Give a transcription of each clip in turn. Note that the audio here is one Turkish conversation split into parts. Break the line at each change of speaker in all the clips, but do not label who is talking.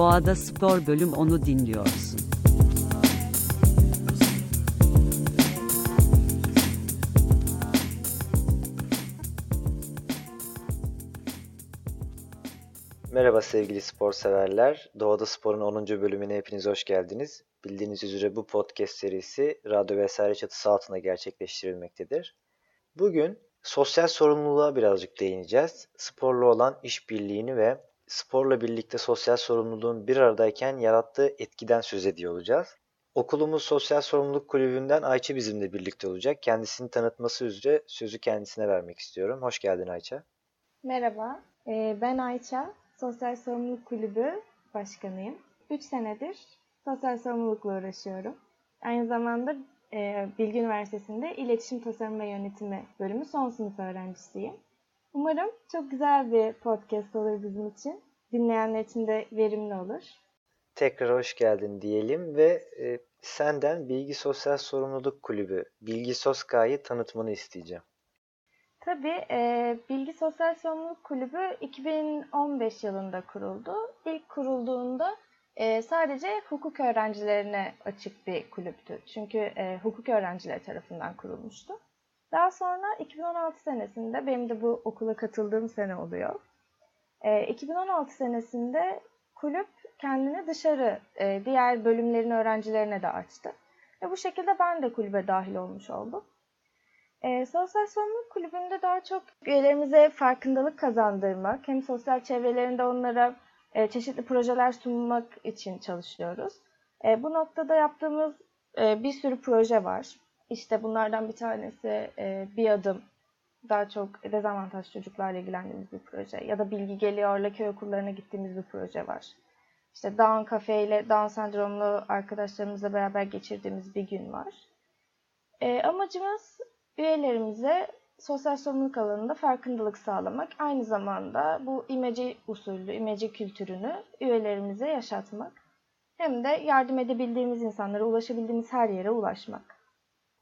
Doğada Spor bölüm onu dinliyorsun.
Merhaba sevgili spor severler. Doğada Spor'un 10. bölümüne hepiniz hoş geldiniz. Bildiğiniz üzere bu podcast serisi radyo vesaire çatısı altında gerçekleştirilmektedir. Bugün sosyal sorumluluğa birazcık değineceğiz. Sporla olan işbirliğini ve sporla birlikte sosyal sorumluluğun bir aradayken yarattığı etkiden söz ediyor olacağız. Okulumuz Sosyal Sorumluluk Kulübü'nden Ayça bizimle birlikte olacak. Kendisini tanıtması üzere sözü kendisine vermek istiyorum. Hoş geldin Ayça.
Merhaba, e, ben Ayça. Sosyal Sorumluluk Kulübü Başkanıyım. 3 senedir sosyal sorumlulukla uğraşıyorum. Aynı zamanda e, Bilgi Üniversitesi'nde İletişim Tasarım ve Yönetimi bölümü son sınıf öğrencisiyim. Umarım çok güzel bir podcast olur bizim için. Dinleyenler için de verimli olur.
Tekrar hoş geldin diyelim ve e, senden Bilgi Sosyal Sorumluluk Kulübü, Bilgi Soska'yı tanıtmanı isteyeceğim.
Tabii e, Bilgi Sosyal Sorumluluk Kulübü 2015 yılında kuruldu. İlk kurulduğunda e, sadece hukuk öğrencilerine açık bir kulüptü. Çünkü e, hukuk öğrencileri tarafından kurulmuştu. Daha sonra 2016 senesinde, benim de bu okula katıldığım sene oluyor. E, 2016 senesinde kulüp kendini dışarı e, diğer bölümlerin öğrencilerine de açtı. Ve bu şekilde ben de kulübe dahil olmuş oldum. E, sosyal sorumluluk kulübünde daha çok üyelerimize farkındalık kazandırmak, hem sosyal çevrelerinde onlara e, çeşitli projeler sunmak için çalışıyoruz. E, bu noktada yaptığımız e, bir sürü proje var. İşte bunlardan bir tanesi e, bir adım daha çok dezavantaj çocuklarla ilgilendiğimiz bir proje ya da bilgi geliyorla köy okullarına gittiğimiz bir proje var. İşte Down Cafe ile Down sendromlu arkadaşlarımızla beraber geçirdiğimiz bir gün var. E, amacımız üyelerimize sosyal sorumluluk alanında farkındalık sağlamak. Aynı zamanda bu imece usulü, imece kültürünü üyelerimize yaşatmak. Hem de yardım edebildiğimiz insanlara, ulaşabildiğimiz her yere ulaşmak.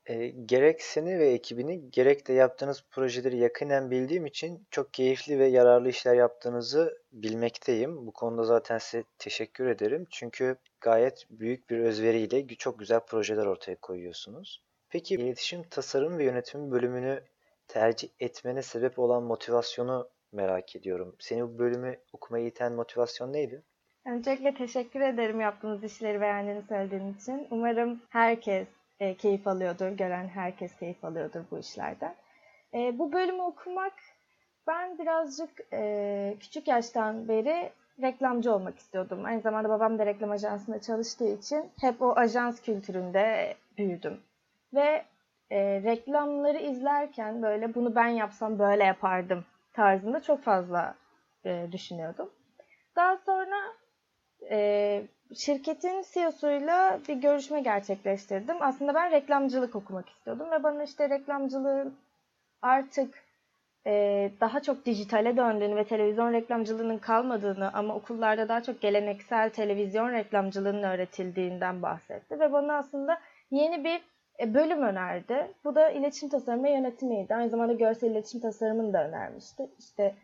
E, gerek seni ve ekibini gerek de yaptığınız projeleri yakinen bildiğim için çok keyifli ve yararlı işler yaptığınızı bilmekteyim. Bu konuda zaten size teşekkür ederim. Çünkü gayet büyük bir özveriyle çok güzel projeler ortaya koyuyorsunuz. Peki iletişim tasarım ve yönetimi bölümünü tercih etmene sebep olan motivasyonu merak ediyorum. Seni bu bölümü okumaya iten motivasyon neydi?
Öncelikle teşekkür ederim yaptığınız işleri beğendiğini söylediğin için. Umarım herkes e, keyif alıyordur, gören herkes keyif alıyordur bu işlerden. E, bu bölümü okumak ben birazcık e, küçük yaştan beri reklamcı olmak istiyordum. Aynı zamanda babam da reklam ajansında çalıştığı için hep o ajans kültüründe büyüdüm. Ve e, reklamları izlerken böyle bunu ben yapsam böyle yapardım tarzında çok fazla e, düşünüyordum. Daha sonra e, şirketin CEO'suyla bir görüşme gerçekleştirdim. Aslında ben reklamcılık okumak istiyordum ve bana işte reklamcılığın artık e, daha çok dijitale döndüğünü ve televizyon reklamcılığının kalmadığını ama okullarda daha çok geleneksel televizyon reklamcılığının öğretildiğinden bahsetti ve bana aslında yeni bir e, bölüm önerdi. Bu da iletişim tasarımı ve yönetimiydi. Aynı zamanda görsel iletişim tasarımını da önermişti. İşte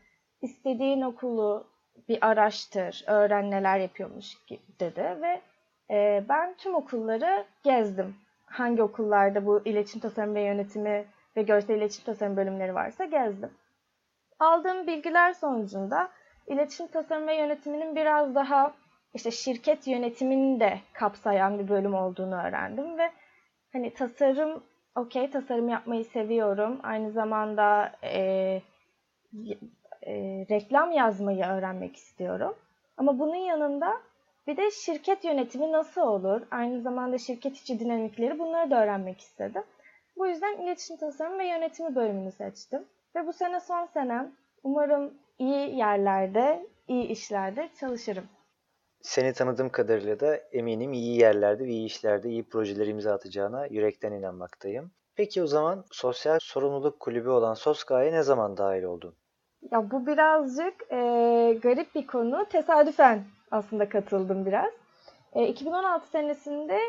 istediğin okulu bir araştır, öğren neler yapıyormuş dedi ve e, ben tüm okulları gezdim. Hangi okullarda bu iletişim tasarımı ve yönetimi ve görsel iletişim tasarım bölümleri varsa gezdim. Aldığım bilgiler sonucunda iletişim tasarım ve yönetiminin biraz daha işte şirket yönetimini de kapsayan bir bölüm olduğunu öğrendim ve hani tasarım okey tasarım yapmayı seviyorum. Aynı zamanda e, e, reklam yazmayı öğrenmek istiyorum. Ama bunun yanında bir de şirket yönetimi nasıl olur? Aynı zamanda şirket içi dinamikleri bunları da öğrenmek istedim. Bu yüzden iletişim tasarım ve yönetimi bölümünü seçtim. Ve bu sene son senem. Umarım iyi yerlerde, iyi işlerde çalışırım.
Seni tanıdığım kadarıyla da eminim iyi yerlerde ve iyi işlerde iyi projeler imza atacağına yürekten inanmaktayım. Peki o zaman sosyal sorumluluk kulübü olan SOSKA'ya ne zaman dahil oldun?
Ya bu birazcık e, garip bir konu. Tesadüfen aslında katıldım biraz. E, 2016 senesinde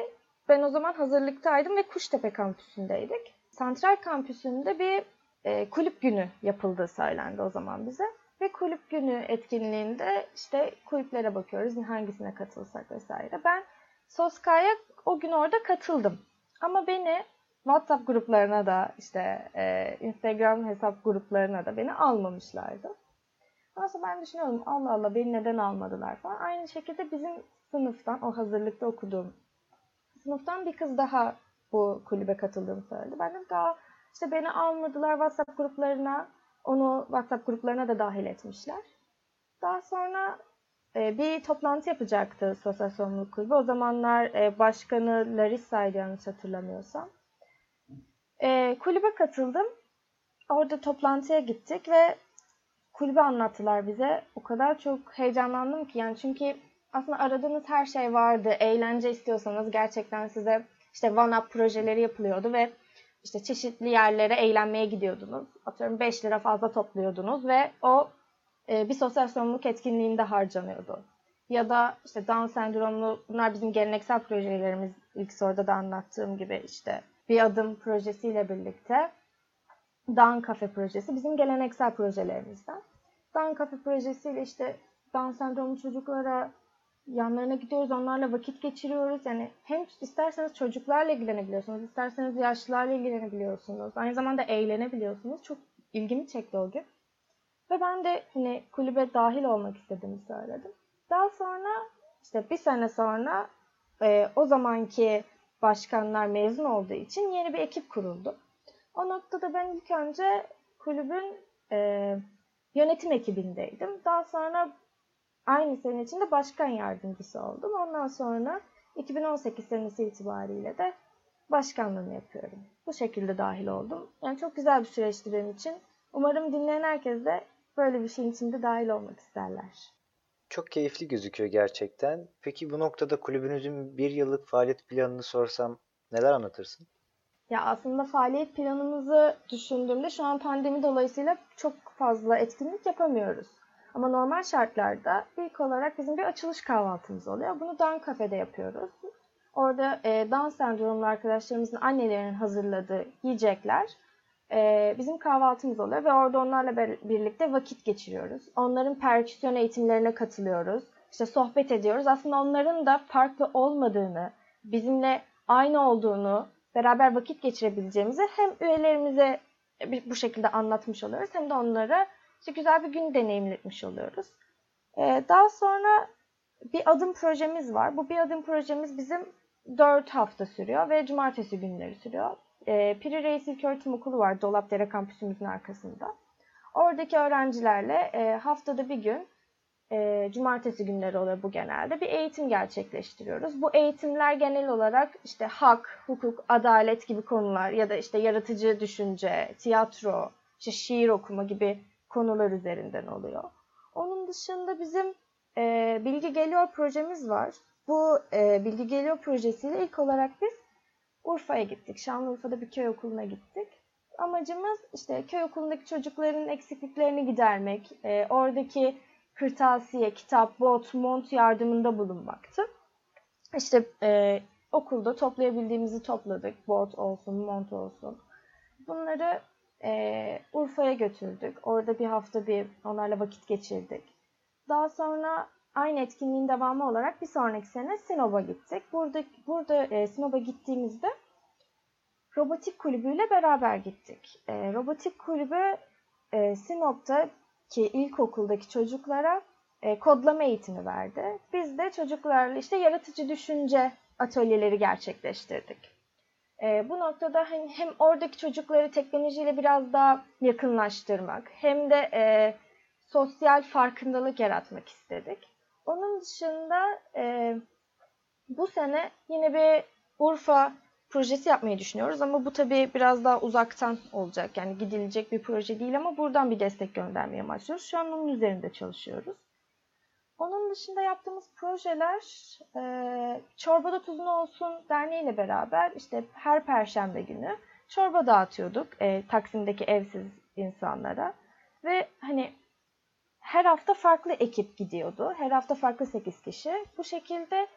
ben o zaman hazırlıktaydım ve Kuştepe kampüsündeydik. Santral kampüsünde bir e, kulüp günü yapıldığı söylendi o zaman bize. Ve kulüp günü etkinliğinde işte kulüplere bakıyoruz hangisine katılsak vesaire. Ben Soska'ya o gün orada katıldım. Ama beni WhatsApp gruplarına da işte e, Instagram hesap gruplarına da beni almamışlardı. Sonra ben düşünüyorum Allah Allah beni neden almadılar falan. Aynı şekilde bizim sınıftan o hazırlıkta okuduğum sınıftan bir kız daha bu kulübe katıldığını söyledi. Ben de daha işte beni almadılar WhatsApp gruplarına. Onu WhatsApp gruplarına da dahil etmişler. Daha sonra e, bir toplantı yapacaktı Sosyal Sorumluluk Kulübü. O zamanlar e, başkanı Larissa'ydı yanlış hatırlamıyorsam. E, kulübe katıldım. Orada toplantıya gittik ve kulübü anlattılar bize. O kadar çok heyecanlandım ki yani çünkü aslında aradığınız her şey vardı. Eğlence istiyorsanız gerçekten size işte one up projeleri yapılıyordu ve işte çeşitli yerlere eğlenmeye gidiyordunuz. Atıyorum 5 lira fazla topluyordunuz ve o e, bir sosyal sorumluluk etkinliğinde harcanıyordu. Ya da işte Down sendromlu bunlar bizim geleneksel projelerimiz ilk soruda da anlattığım gibi işte bir adım projesiyle birlikte Down Cafe projesi bizim geleneksel projelerimizden. Down Cafe projesiyle işte Down sendromlu çocuklara yanlarına gidiyoruz, onlarla vakit geçiriyoruz. Yani hem isterseniz çocuklarla ilgilenebiliyorsunuz, isterseniz yaşlılarla ilgilenebiliyorsunuz. Aynı zamanda eğlenebiliyorsunuz. Çok ilgimi çekti o gün. Ve ben de hani kulübe dahil olmak istediğimi söyledim. Daha sonra işte bir sene sonra e, o zamanki başkanlar mezun olduğu için yeni bir ekip kuruldu. O noktada ben ilk önce kulübün e, yönetim ekibindeydim. Daha sonra aynı sene içinde başkan yardımcısı oldum. Ondan sonra 2018 senesi itibariyle de başkanlığını yapıyorum. Bu şekilde dahil oldum. Yani çok güzel bir süreçti benim için. Umarım dinleyen herkes de böyle bir şeyin içinde dahil olmak isterler.
Çok keyifli gözüküyor gerçekten. Peki bu noktada kulübünüzün bir yıllık faaliyet planını sorsam neler anlatırsın?
Ya aslında faaliyet planımızı düşündüğümde şu an pandemi dolayısıyla çok fazla etkinlik yapamıyoruz. Ama normal şartlarda ilk olarak bizim bir açılış kahvaltımız oluyor. Bunu Dan Cafe'de yapıyoruz. Orada e, Down sendromlu arkadaşlarımızın annelerinin hazırladığı yiyecekler e, bizim kahvaltımız oluyor ve orada onlarla birlikte vakit geçiriyoruz. Onların perküsyon eğitimlerine katılıyoruz. İşte sohbet ediyoruz. Aslında onların da farklı olmadığını, bizimle aynı olduğunu, beraber vakit geçirebileceğimizi hem üyelerimize bu şekilde anlatmış oluyoruz hem de onlara işte güzel bir gün deneyimletmiş oluyoruz. Ee, daha sonra bir adım projemiz var. Bu bir adım projemiz bizim 4 hafta sürüyor ve cumartesi günleri sürüyor. Ee, Piri Reis İlköğretim Okulu var Dolapdere kampüsümüzün arkasında. Oradaki öğrencilerle e, haftada bir gün, e, cumartesi günleri oluyor bu genelde, bir eğitim gerçekleştiriyoruz. Bu eğitimler genel olarak işte hak, hukuk, adalet gibi konular ya da işte yaratıcı düşünce, tiyatro, işte şiir okuma gibi konular üzerinden oluyor. Onun dışında bizim e, Bilgi Geliyor projemiz var. Bu e, Bilgi Geliyor projesiyle ilk olarak biz Urfa'ya gittik. Şanlıurfa'da bir köy okuluna gittik. Amacımız işte köy okulundaki çocukların eksikliklerini gidermek, e, oradaki kırtasiye, kitap, bot, mont yardımında bulunmaktı. İşte e, okulda toplayabildiğimizi topladık. Bot olsun, mont olsun. Bunları e, Urfa'ya götürdük. Orada bir hafta bir onlarla vakit geçirdik. Daha sonra aynı etkinliğin devamı olarak bir sonraki sene Sinop'a gittik. Burada, burada e, Sinop'a gittiğimizde robotik kulübüyle beraber gittik. E, robotik kulübü e, Sinop'taki ilkokuldaki çocuklara e, kodlama eğitimi verdi. Biz de çocuklarla işte yaratıcı düşünce atölyeleri gerçekleştirdik. E, bu noktada hani hem oradaki çocukları teknolojiyle biraz daha yakınlaştırmak hem de e, sosyal farkındalık yaratmak istedik. Onun dışında e, bu sene yine bir Urfa projesi yapmayı düşünüyoruz ama bu tabii biraz daha uzaktan olacak. Yani gidilecek bir proje değil ama buradan bir destek göndermeye başlıyoruz. Şu an onun üzerinde çalışıyoruz. Onun dışında yaptığımız projeler e, Çorbada Tuzun Olsun Derneği ile beraber işte her perşembe günü çorba dağıtıyorduk e, Taksim'deki evsiz insanlara. Ve hani her hafta farklı ekip gidiyordu. Her hafta farklı 8 kişi. Bu şekilde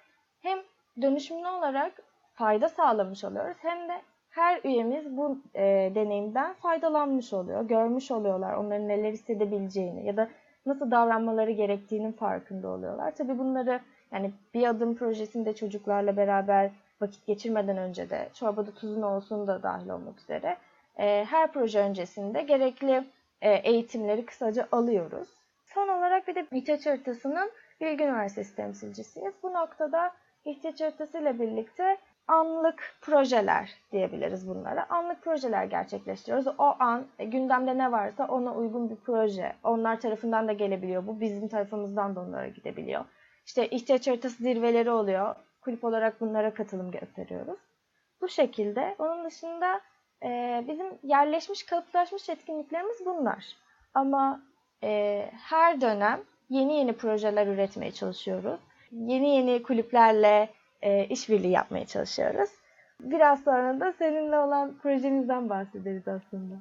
hem dönüşümlü olarak fayda sağlamış oluyoruz hem de her üyemiz bu e, deneyimden faydalanmış oluyor. Görmüş oluyorlar onların neler hissedebileceğini ya da nasıl davranmaları gerektiğinin farkında oluyorlar. Tabii bunları yani bir adım projesinde çocuklarla beraber vakit geçirmeden önce de çorbada tuzun olsun da dahil olmak üzere e, her proje öncesinde gerekli e, eğitimleri kısaca alıyoruz. Son olarak bir de ihtiyaç haritasının Bilgi Üniversitesi temsilcisiyiz. Bu noktada ihtiyaç haritasıyla birlikte anlık projeler diyebiliriz bunlara. Anlık projeler gerçekleştiriyoruz. O an e, gündemde ne varsa ona uygun bir proje. Onlar tarafından da gelebiliyor. Bu bizim tarafımızdan da onlara gidebiliyor. İşte ihtiyaç haritası zirveleri oluyor. Kulüp olarak bunlara katılım gösteriyoruz. Bu şekilde. Onun dışında e, bizim yerleşmiş, kalıplaşmış etkinliklerimiz bunlar. Ama e, her dönem yeni yeni projeler üretmeye çalışıyoruz. Yeni yeni kulüplerle e, işbirliği yapmaya çalışıyoruz. Biraz sonra da seninle olan projemizden bahsederiz aslında.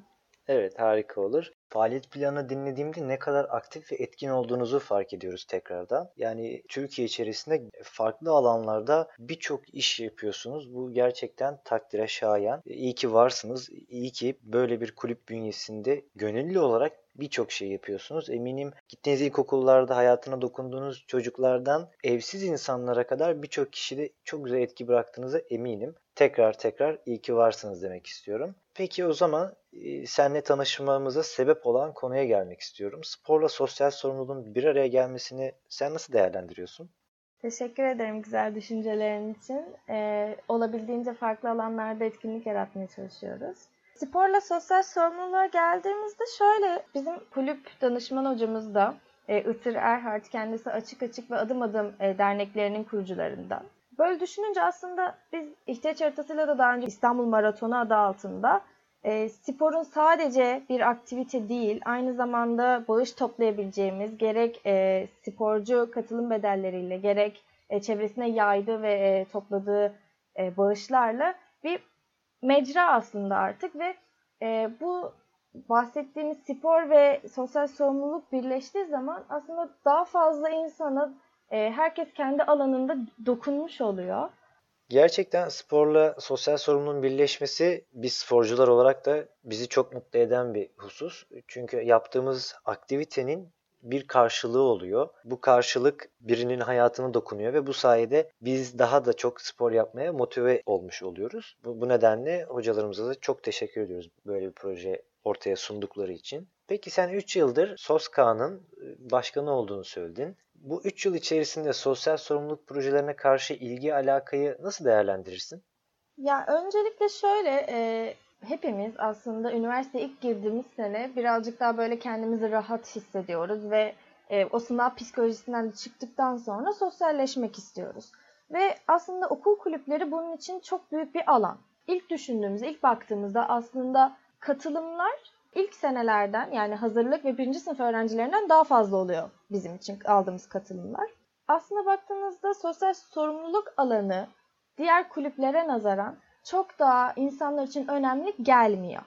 Evet harika olur. Faaliyet planını dinlediğimde ne kadar aktif ve etkin olduğunuzu fark ediyoruz tekrardan. Yani Türkiye içerisinde farklı alanlarda birçok iş yapıyorsunuz. Bu gerçekten takdire şayan. İyi ki varsınız. İyi ki böyle bir kulüp bünyesinde gönüllü olarak birçok şey yapıyorsunuz. Eminim gittiğiniz ilkokullarda hayatına dokunduğunuz çocuklardan evsiz insanlara kadar birçok kişide çok güzel etki bıraktığınıza eminim. Tekrar tekrar iyi ki varsınız demek istiyorum. Peki o zaman e, seninle tanışmamıza sebep olan konuya gelmek istiyorum. Sporla sosyal sorumluluğun bir araya gelmesini sen nasıl değerlendiriyorsun?
Teşekkür ederim güzel düşüncelerin için. Ee, olabildiğince farklı alanlarda etkinlik yaratmaya çalışıyoruz. Sporla sosyal sorumluluğa geldiğimizde şöyle bizim kulüp danışman hocamız da e, Itır Erhard kendisi açık açık ve adım adım derneklerinin kurucularından. Böyle düşününce aslında biz ihtiyaç haritasıyla da daha önce İstanbul Maratonu adı altında e, sporun sadece bir aktivite değil, aynı zamanda bağış toplayabileceğimiz gerek e, sporcu katılım bedelleriyle gerek e, çevresine yaydığı ve e, topladığı e, bağışlarla bir mecra aslında artık ve e, bu bahsettiğimiz spor ve sosyal sorumluluk birleştiği zaman aslında daha fazla insana e, herkes kendi alanında dokunmuş oluyor.
Gerçekten sporla sosyal sorumluluğun birleşmesi biz sporcular olarak da bizi çok mutlu eden bir husus. Çünkü yaptığımız aktivitenin bir karşılığı oluyor. Bu karşılık birinin hayatına dokunuyor ve bu sayede biz daha da çok spor yapmaya motive olmuş oluyoruz. Bu, bu nedenle hocalarımıza da çok teşekkür ediyoruz böyle bir proje ortaya sundukları için. Peki sen 3 yıldır SOSKA'nın e, başkanı olduğunu söyledin. Bu 3 yıl içerisinde sosyal sorumluluk projelerine karşı ilgi alakayı nasıl değerlendirirsin?
Ya öncelikle şöyle e, hepimiz aslında üniversiteye ilk girdiğimiz sene birazcık daha böyle kendimizi rahat hissediyoruz ve e, o sınav psikolojisinden de çıktıktan sonra sosyalleşmek istiyoruz. Ve aslında okul kulüpleri bunun için çok büyük bir alan. İlk düşündüğümüzde, ilk baktığımızda aslında katılımlar ilk senelerden yani hazırlık ve birinci sınıf öğrencilerinden daha fazla oluyor bizim için aldığımız katılımlar. Aslında baktığınızda sosyal sorumluluk alanı diğer kulüplere nazaran çok daha insanlar için önemli gelmiyor.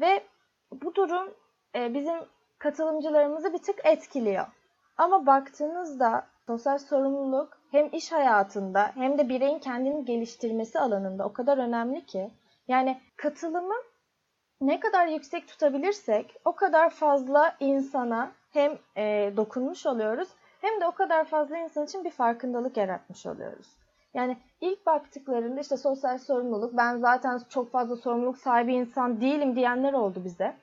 Ve bu durum e, bizim katılımcılarımızı bir tık etkiliyor. Ama baktığınızda sosyal sorumluluk hem iş hayatında hem de bireyin kendini geliştirmesi alanında o kadar önemli ki yani katılımı ne kadar yüksek tutabilirsek o kadar fazla insana hem e, dokunmuş oluyoruz hem de o kadar fazla insan için bir farkındalık yaratmış oluyoruz. Yani ilk baktıklarında işte sosyal sorumluluk, ben zaten çok fazla sorumluluk sahibi insan değilim diyenler oldu bize.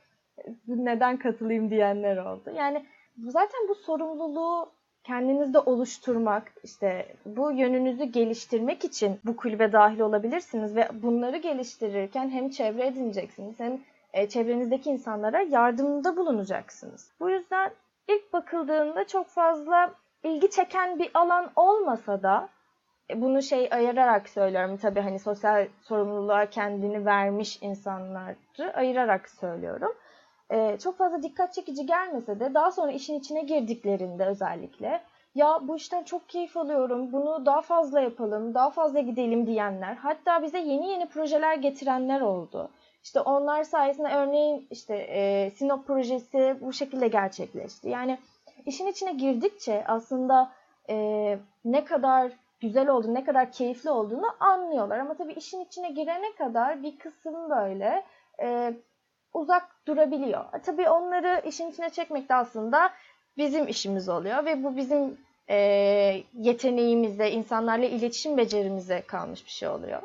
Neden katılayım diyenler oldu. Yani zaten bu sorumluluğu kendinizde oluşturmak, işte bu yönünüzü geliştirmek için bu kulübe dahil olabilirsiniz ve bunları geliştirirken hem çevre edineceksiniz hem e, çevrenizdeki insanlara yardımda bulunacaksınız. Bu yüzden ilk bakıldığında çok fazla ilgi çeken bir alan olmasa da e, bunu şey ayırarak söylüyorum tabii hani sosyal sorumluluğa kendini vermiş insanları ayırarak söylüyorum. Ee, çok fazla dikkat çekici gelmese de daha sonra işin içine girdiklerinde özellikle ya bu işten çok keyif alıyorum, bunu daha fazla yapalım, daha fazla gidelim diyenler, hatta bize yeni yeni projeler getirenler oldu. İşte onlar sayesinde örneğin işte e, Sinop projesi bu şekilde gerçekleşti. Yani işin içine girdikçe aslında e, ne kadar güzel olduğunu, ne kadar keyifli olduğunu anlıyorlar. Ama tabii işin içine girene kadar bir kısım böyle e, uzak durabiliyor. E, tabii onları işin içine çekmek de aslında bizim işimiz oluyor ve bu bizim e, yeteneğimize, insanlarla iletişim becerimize kalmış bir şey oluyor.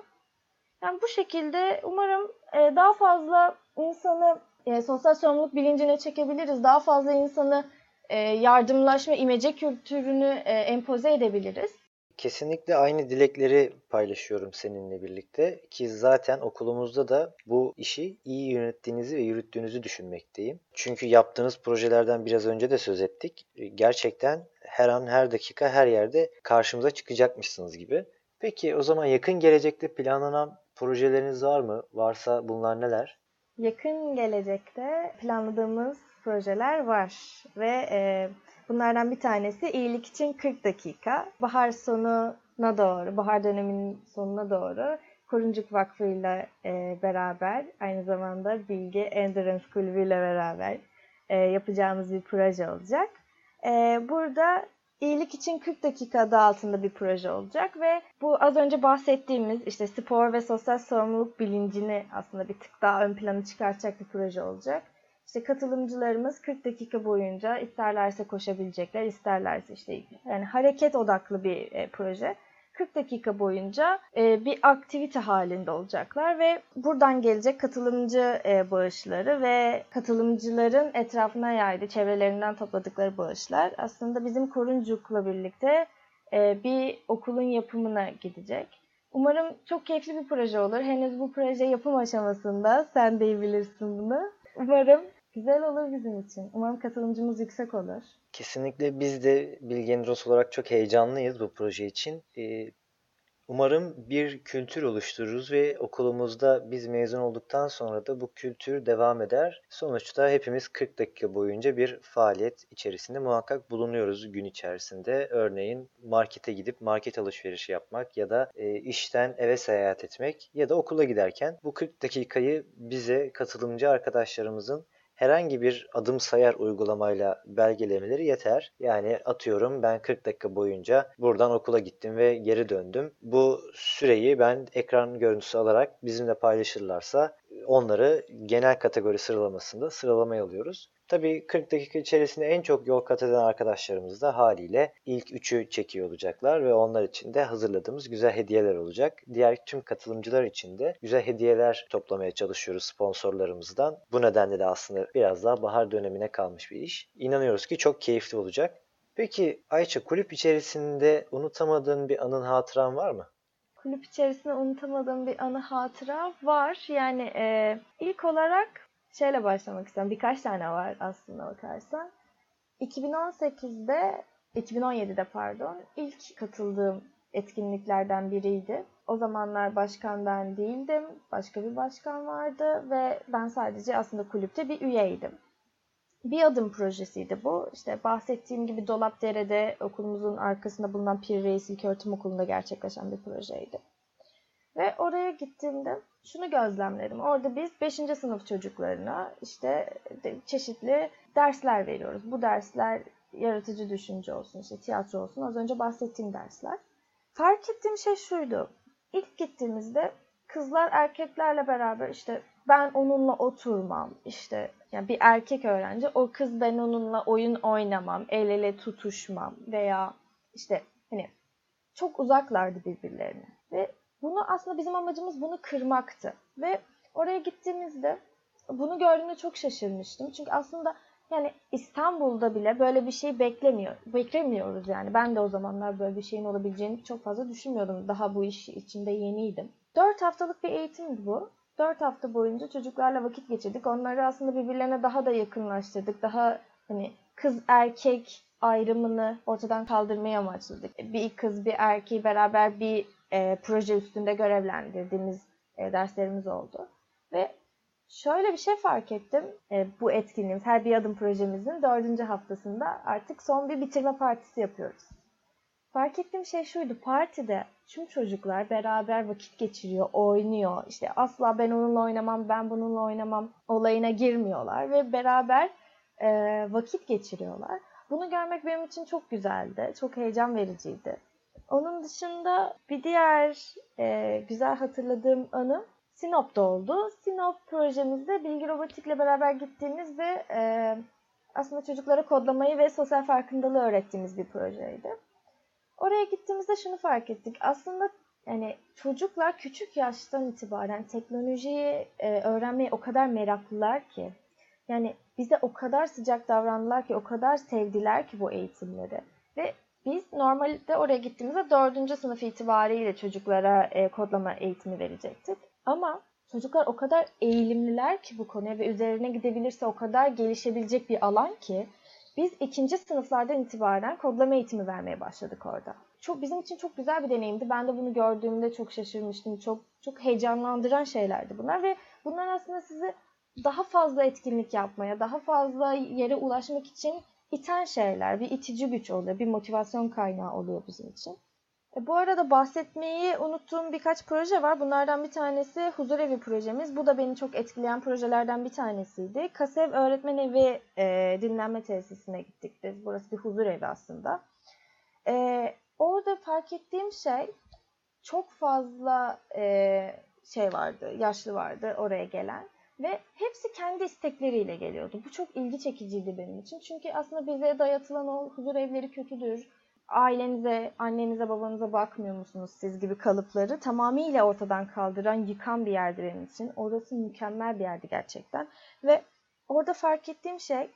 Yani bu şekilde umarım e, daha fazla insanı e, sosyal sorumluluk bilincine çekebiliriz. Daha fazla insanı e, yardımlaşma, imece kültürünü empoze edebiliriz.
Kesinlikle aynı dilekleri paylaşıyorum seninle birlikte ki zaten okulumuzda da bu işi iyi yönettiğinizi ve yürüttüğünüzü düşünmekteyim. Çünkü yaptığınız projelerden biraz önce de söz ettik. Gerçekten her an her dakika her yerde karşımıza çıkacakmışsınız gibi. Peki o zaman yakın gelecekte planlanan projeleriniz var mı? Varsa bunlar neler?
Yakın gelecekte planladığımız projeler var ve e, bunlardan bir tanesi iyilik için 40 dakika. Bahar sonuna doğru, bahar döneminin sonuna doğru Koruncuk Vakfı ile beraber aynı zamanda Bilgi Endurance Kulübü ile beraber e, yapacağımız bir proje olacak. E, burada İyilik için 40 dakika adı altında bir proje olacak ve bu az önce bahsettiğimiz işte spor ve sosyal sorumluluk bilincini aslında bir tık daha ön plana çıkartacak bir proje olacak. İşte katılımcılarımız 40 dakika boyunca isterlerse koşabilecekler, isterlerse işte yani hareket odaklı bir e, proje. 40 dakika boyunca e, bir aktivite halinde olacaklar ve buradan gelecek katılımcı e, bağışları ve katılımcıların etrafına yaydığı, çevrelerinden topladıkları bağışlar aslında bizim Koruncuk'la birlikte e, bir okulun yapımına gidecek. Umarım çok keyifli bir proje olur. Henüz bu proje yapım aşamasında. Sen de iyi bilirsin bunu. Umarım güzel olur bizim için. Umarım katılımcımız yüksek olur.
Kesinlikle biz de Bilgeneros olarak çok heyecanlıyız bu proje için. Ee, umarım bir kültür oluştururuz ve okulumuzda biz mezun olduktan sonra da bu kültür devam eder. Sonuçta hepimiz 40 dakika boyunca bir faaliyet içerisinde muhakkak bulunuyoruz gün içerisinde. Örneğin markete gidip market alışverişi yapmak ya da e, işten eve seyahat etmek ya da okula giderken bu 40 dakikayı bize katılımcı arkadaşlarımızın herhangi bir adım sayar uygulamayla belgelemeleri yeter. Yani atıyorum ben 40 dakika boyunca buradan okula gittim ve geri döndüm. Bu süreyi ben ekran görüntüsü alarak bizimle paylaşırlarsa onları genel kategori sıralamasında sıralamaya alıyoruz. Tabii 40 dakika içerisinde en çok yol kat eden arkadaşlarımız da haliyle ilk 3'ü çekiyor olacaklar ve onlar için de hazırladığımız güzel hediyeler olacak. Diğer tüm katılımcılar için de güzel hediyeler toplamaya çalışıyoruz sponsorlarımızdan. Bu nedenle de aslında biraz daha bahar dönemine kalmış bir iş. İnanıyoruz ki çok keyifli olacak. Peki Ayça kulüp içerisinde unutamadığın bir anın hatıran var mı?
Kulüp içerisinde unutamadığım bir anı hatıra var. Yani e, ilk olarak şeyle başlamak istiyorum. Birkaç tane var aslında bakarsan. 2018'de, 2017'de pardon, ilk katıldığım etkinliklerden biriydi. O zamanlar başkan ben değildim. Başka bir başkan vardı ve ben sadece aslında kulüpte bir üyeydim. Bir adım projesiydi bu. İşte bahsettiğim gibi Dolapdere'de okulumuzun arkasında bulunan Pir Reis İlköğretim Okulu'nda gerçekleşen bir projeydi. Ve oraya gittiğimde şunu gözlemledim. Orada biz 5. sınıf çocuklarına işte çeşitli dersler veriyoruz. Bu dersler yaratıcı düşünce olsun, işte tiyatro olsun. Az önce bahsettiğim dersler. Fark ettiğim şey şuydu. İlk gittiğimizde kızlar erkeklerle beraber işte ben onunla oturmam işte yani bir erkek öğrenci o kız ben onunla oyun oynamam, el ele tutuşmam veya işte hani çok uzaklardı birbirlerine. Ve bunu aslında bizim amacımız bunu kırmaktı. Ve oraya gittiğimizde bunu gördüğümde çok şaşırmıştım. Çünkü aslında yani İstanbul'da bile böyle bir şey beklemiyor. Beklemiyoruz yani. Ben de o zamanlar böyle bir şeyin olabileceğini çok fazla düşünmüyordum. Daha bu iş içinde yeniydim. 4 haftalık bir eğitimdi bu. 4 hafta boyunca çocuklarla vakit geçirdik. Onları aslında birbirlerine daha da yakınlaştırdık. Daha hani kız erkek ayrımını ortadan kaldırmaya amaçladık. Bir kız bir erkeği beraber bir e, proje üstünde görevlendirdiğimiz e, derslerimiz oldu. Ve şöyle bir şey fark ettim. E, bu etkinliğimiz, her bir adım projemizin dördüncü haftasında artık son bir bitirme partisi yapıyoruz. Fark ettiğim şey şuydu. Partide tüm çocuklar beraber vakit geçiriyor, oynuyor. İşte asla ben onunla oynamam, ben bununla oynamam olayına girmiyorlar ve beraber e, vakit geçiriyorlar. Bunu görmek benim için çok güzeldi, çok heyecan vericiydi. Onun dışında bir diğer e, güzel hatırladığım anı Sinop'ta oldu. Sinop projemizde Bilgi Robotik'le beraber gittiğimiz ve e, aslında çocuklara kodlamayı ve sosyal farkındalığı öğrettiğimiz bir projeydi. Oraya gittiğimizde şunu fark ettik. Aslında yani çocuklar küçük yaştan itibaren teknolojiyi e, öğrenmeye o kadar meraklılar ki. Yani bize o kadar sıcak davrandılar ki, o kadar sevdiler ki bu eğitimleri. Ve biz normalde oraya gittiğimizde dördüncü sınıf itibariyle çocuklara e, kodlama eğitimi verecektik. Ama çocuklar o kadar eğilimliler ki bu konuya ve üzerine gidebilirse o kadar gelişebilecek bir alan ki biz ikinci sınıflardan itibaren kodlama eğitimi vermeye başladık orada. Çok bizim için çok güzel bir deneyimdi. Ben de bunu gördüğümde çok şaşırmıştım. Çok çok heyecanlandıran şeylerdi bunlar ve bunlar aslında sizi daha fazla etkinlik yapmaya, daha fazla yere ulaşmak için iten şeyler, bir itici güç oluyor, bir motivasyon kaynağı oluyor bizim için. E, bu arada bahsetmeyi unuttuğum birkaç proje var. Bunlardan bir tanesi Huzurevi projemiz. Bu da beni çok etkileyen projelerden bir tanesiydi. Kasev Öğretmen Evi e, dinlenme tesisine gittik biz. Burası bir huzurevi aslında. E, orada fark ettiğim şey çok fazla e, şey vardı, yaşlı vardı oraya gelen. Ve hepsi kendi istekleriyle geliyordu. Bu çok ilgi çekiciydi benim için. Çünkü aslında bize dayatılan o huzur evleri kötüdür. Ailenize, annenize, babanıza bakmıyor musunuz siz gibi kalıpları tamamıyla ortadan kaldıran, yıkan bir yerdi benim için. Orası mükemmel bir yerdi gerçekten. Ve orada fark ettiğim şey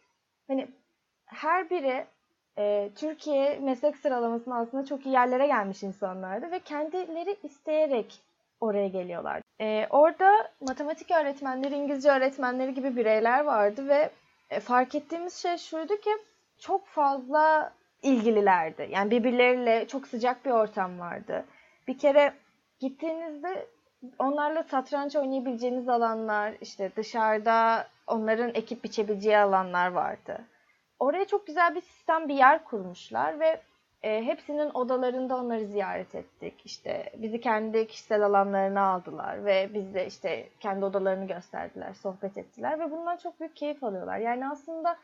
hani her biri e, Türkiye meslek sıralamasında aslında çok iyi yerlere gelmiş insanlardı ve kendileri isteyerek oraya geliyorlar. Ee, orada matematik öğretmenleri, İngilizce öğretmenleri gibi bireyler vardı ve e, fark ettiğimiz şey şuydu ki çok fazla ilgililerdi. Yani birbirleriyle çok sıcak bir ortam vardı. Bir kere gittiğinizde onlarla satranç oynayabileceğiniz alanlar, işte dışarıda onların ekip biçebileceği alanlar vardı. Oraya çok güzel bir sistem, bir yer kurmuşlar ve e, hepsinin odalarında onları ziyaret ettik. İşte bizi kendi kişisel alanlarına aldılar ve biz de işte kendi odalarını gösterdiler, sohbet ettiler ve bundan çok büyük keyif alıyorlar. Yani aslında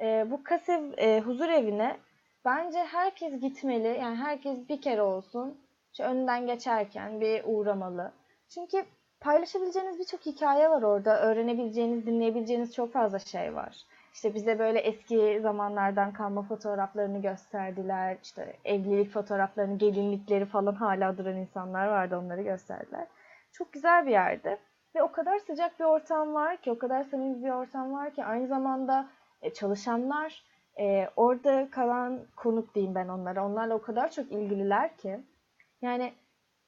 e, bu Kasev e, huzur evine bence herkes gitmeli. Yani herkes bir kere olsun şu önünden geçerken bir uğramalı. Çünkü paylaşabileceğiniz birçok hikaye var orada. Öğrenebileceğiniz, dinleyebileceğiniz çok fazla şey var. İşte bize böyle eski zamanlardan kalma fotoğraflarını gösterdiler. İşte evlilik fotoğraflarını, gelinlikleri falan hala duran insanlar vardı onları gösterdiler. Çok güzel bir yerdi. Ve o kadar sıcak bir ortam var ki, o kadar samimi bir ortam var ki aynı zamanda e, çalışanlar, e, orada kalan konuk diyeyim ben onlara. Onlarla o kadar çok ilgililer ki. Yani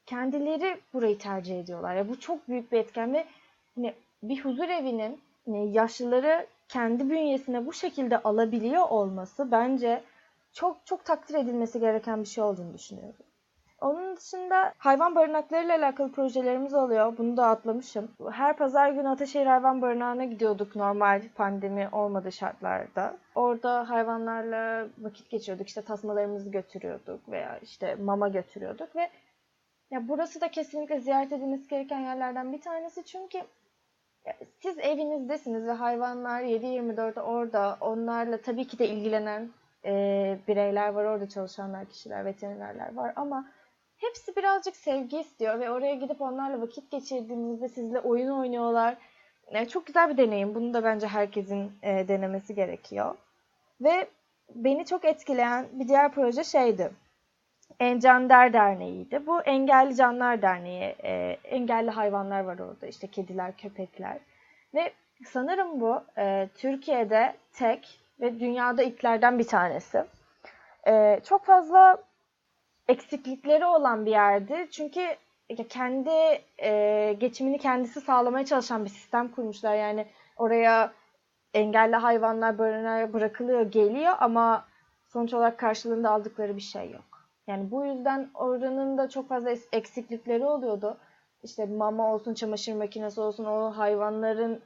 kendileri burayı tercih ediyorlar. Ya bu çok büyük bir etken ve hani bir huzur evinin hani yaşlıları kendi bünyesine bu şekilde alabiliyor olması bence çok çok takdir edilmesi gereken bir şey olduğunu düşünüyorum. Onun dışında hayvan barınaklarıyla alakalı projelerimiz oluyor. Bunu da atlamışım. Her pazar günü Ataşehir Hayvan Barınağı'na gidiyorduk normal pandemi olmadığı şartlarda. Orada hayvanlarla vakit geçiriyorduk. İşte tasmalarımızı götürüyorduk veya işte mama götürüyorduk ve ya burası da kesinlikle ziyaret edilmesi gereken yerlerden bir tanesi çünkü siz evinizdesiniz ve hayvanlar 7-24 orada. Onlarla tabii ki de ilgilenen e, bireyler var orada çalışanlar, kişiler, veterinerler var ama hepsi birazcık sevgi istiyor ve oraya gidip onlarla vakit geçirdiğinizde sizle oyun oynuyorlar. E, çok güzel bir deneyim. Bunu da bence herkesin e, denemesi gerekiyor. Ve beni çok etkileyen bir diğer proje şeydi. Encander Derneği'ydi. Bu Engelli Canlar Derneği. E, engelli hayvanlar var orada. İşte kediler, köpekler. Ve sanırım bu e, Türkiye'de tek ve dünyada ilklerden bir tanesi. E, çok fazla eksiklikleri olan bir yerdi. Çünkü kendi e, geçimini kendisi sağlamaya çalışan bir sistem kurmuşlar. Yani oraya engelli hayvanlar barınağa bırakılıyor, geliyor ama sonuç olarak karşılığında aldıkları bir şey yok. Yani bu yüzden oranın da çok fazla eksiklikleri oluyordu. İşte mama olsun, çamaşır makinesi olsun, o hayvanların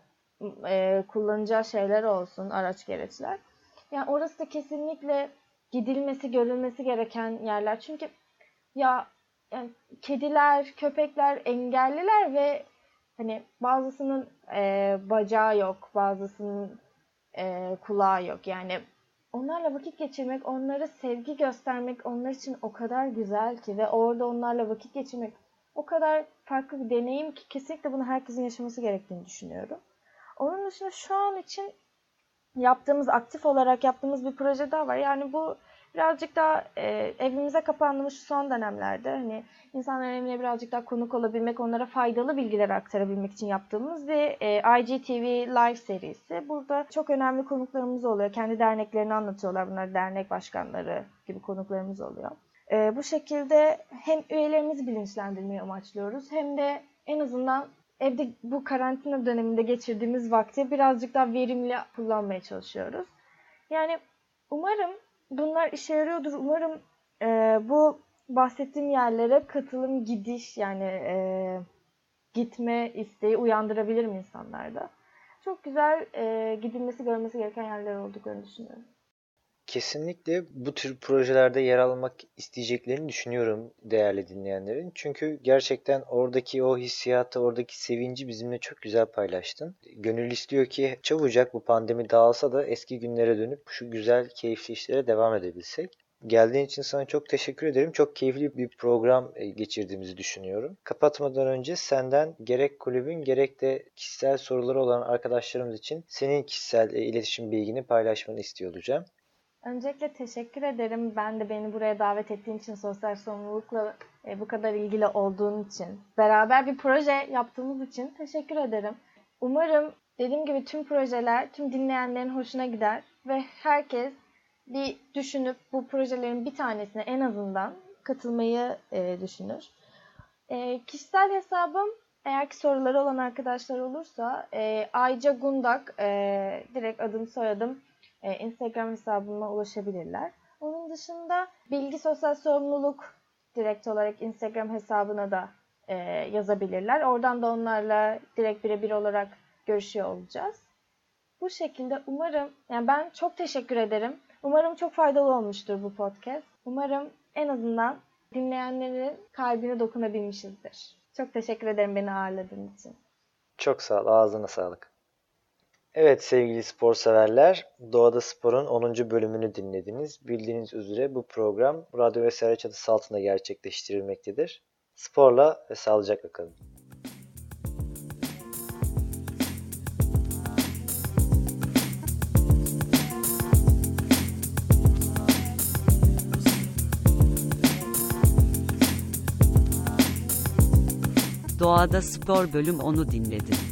e, kullanacağı şeyler olsun, araç gereçler. Yani orası da kesinlikle gidilmesi, görülmesi gereken yerler. Çünkü ya yani kediler, köpekler engelliler ve hani bazısının e, bacağı yok, bazısının e, kulağı yok. Yani onlarla vakit geçirmek, onlara sevgi göstermek onlar için o kadar güzel ki ve orada onlarla vakit geçirmek o kadar farklı bir deneyim ki kesinlikle bunu herkesin yaşaması gerektiğini düşünüyorum. Onun dışında şu an için yaptığımız, aktif olarak yaptığımız bir proje daha var. Yani bu birazcık daha e, evimize kapandığımız şu son dönemlerde hani insanların evine birazcık daha konuk olabilmek, onlara faydalı bilgiler aktarabilmek için yaptığımız bir e, IGTV Live serisi. Burada çok önemli konuklarımız oluyor. Kendi derneklerini anlatıyorlar. Bunlar dernek başkanları gibi konuklarımız oluyor. E, bu şekilde hem üyelerimizi bilinçlendirmeyi amaçlıyoruz hem de en azından evde bu karantina döneminde geçirdiğimiz vakti birazcık daha verimli kullanmaya çalışıyoruz. Yani umarım bunlar işe yarıyordur. Umarım e, bu bahsettiğim yerlere katılım, gidiş yani e, gitme isteği uyandırabilirim insanlarda. Çok güzel e, gidilmesi, görmesi gereken yerler olduklarını düşünüyorum.
Kesinlikle bu tür projelerde yer almak isteyeceklerini düşünüyorum değerli dinleyenlerin. Çünkü gerçekten oradaki o hissiyatı, oradaki sevinci bizimle çok güzel paylaştın. Gönül istiyor ki çabucak bu pandemi dağılsa da eski günlere dönüp şu güzel, keyifli işlere devam edebilsek. Geldiğin için sana çok teşekkür ederim. Çok keyifli bir program e, geçirdiğimizi düşünüyorum. Kapatmadan önce senden gerek kulübün gerek de kişisel soruları olan arkadaşlarımız için senin kişisel e, iletişim bilgini paylaşmanı istiyor olacağım.
Öncelikle teşekkür ederim. Ben de beni buraya davet ettiğin için, sosyal sorumlulukla e, bu kadar ilgili olduğun için, beraber bir proje yaptığımız için teşekkür ederim. Umarım dediğim gibi tüm projeler tüm dinleyenlerin hoşuna gider ve herkes bir düşünüp bu projelerin bir tanesine en azından katılmayı e, düşünür. E, kişisel hesabım eğer ki soruları olan arkadaşlar olursa e, Ayca Gundak e, direkt adım soyadım e, Instagram hesabıma ulaşabilirler. Onun dışında bilgi sosyal sorumluluk direkt olarak Instagram hesabına da e, yazabilirler. Oradan da onlarla direkt birebir olarak görüşüyor olacağız. Bu şekilde umarım, yani ben çok teşekkür ederim. Umarım çok faydalı olmuştur bu podcast. Umarım en azından dinleyenlerin kalbine dokunabilmişizdir. Çok teşekkür ederim beni ağırladığın için.
Çok sağ ol. Ağzına sağlık. Evet sevgili spor severler, Doğada Spor'un 10. bölümünü dinlediniz. Bildiğiniz üzere bu program Radyo Vesaire çatısı altında gerçekleştirilmektedir. Sporla ve sağlıcakla kalın.
Doğada Spor bölüm onu dinledin.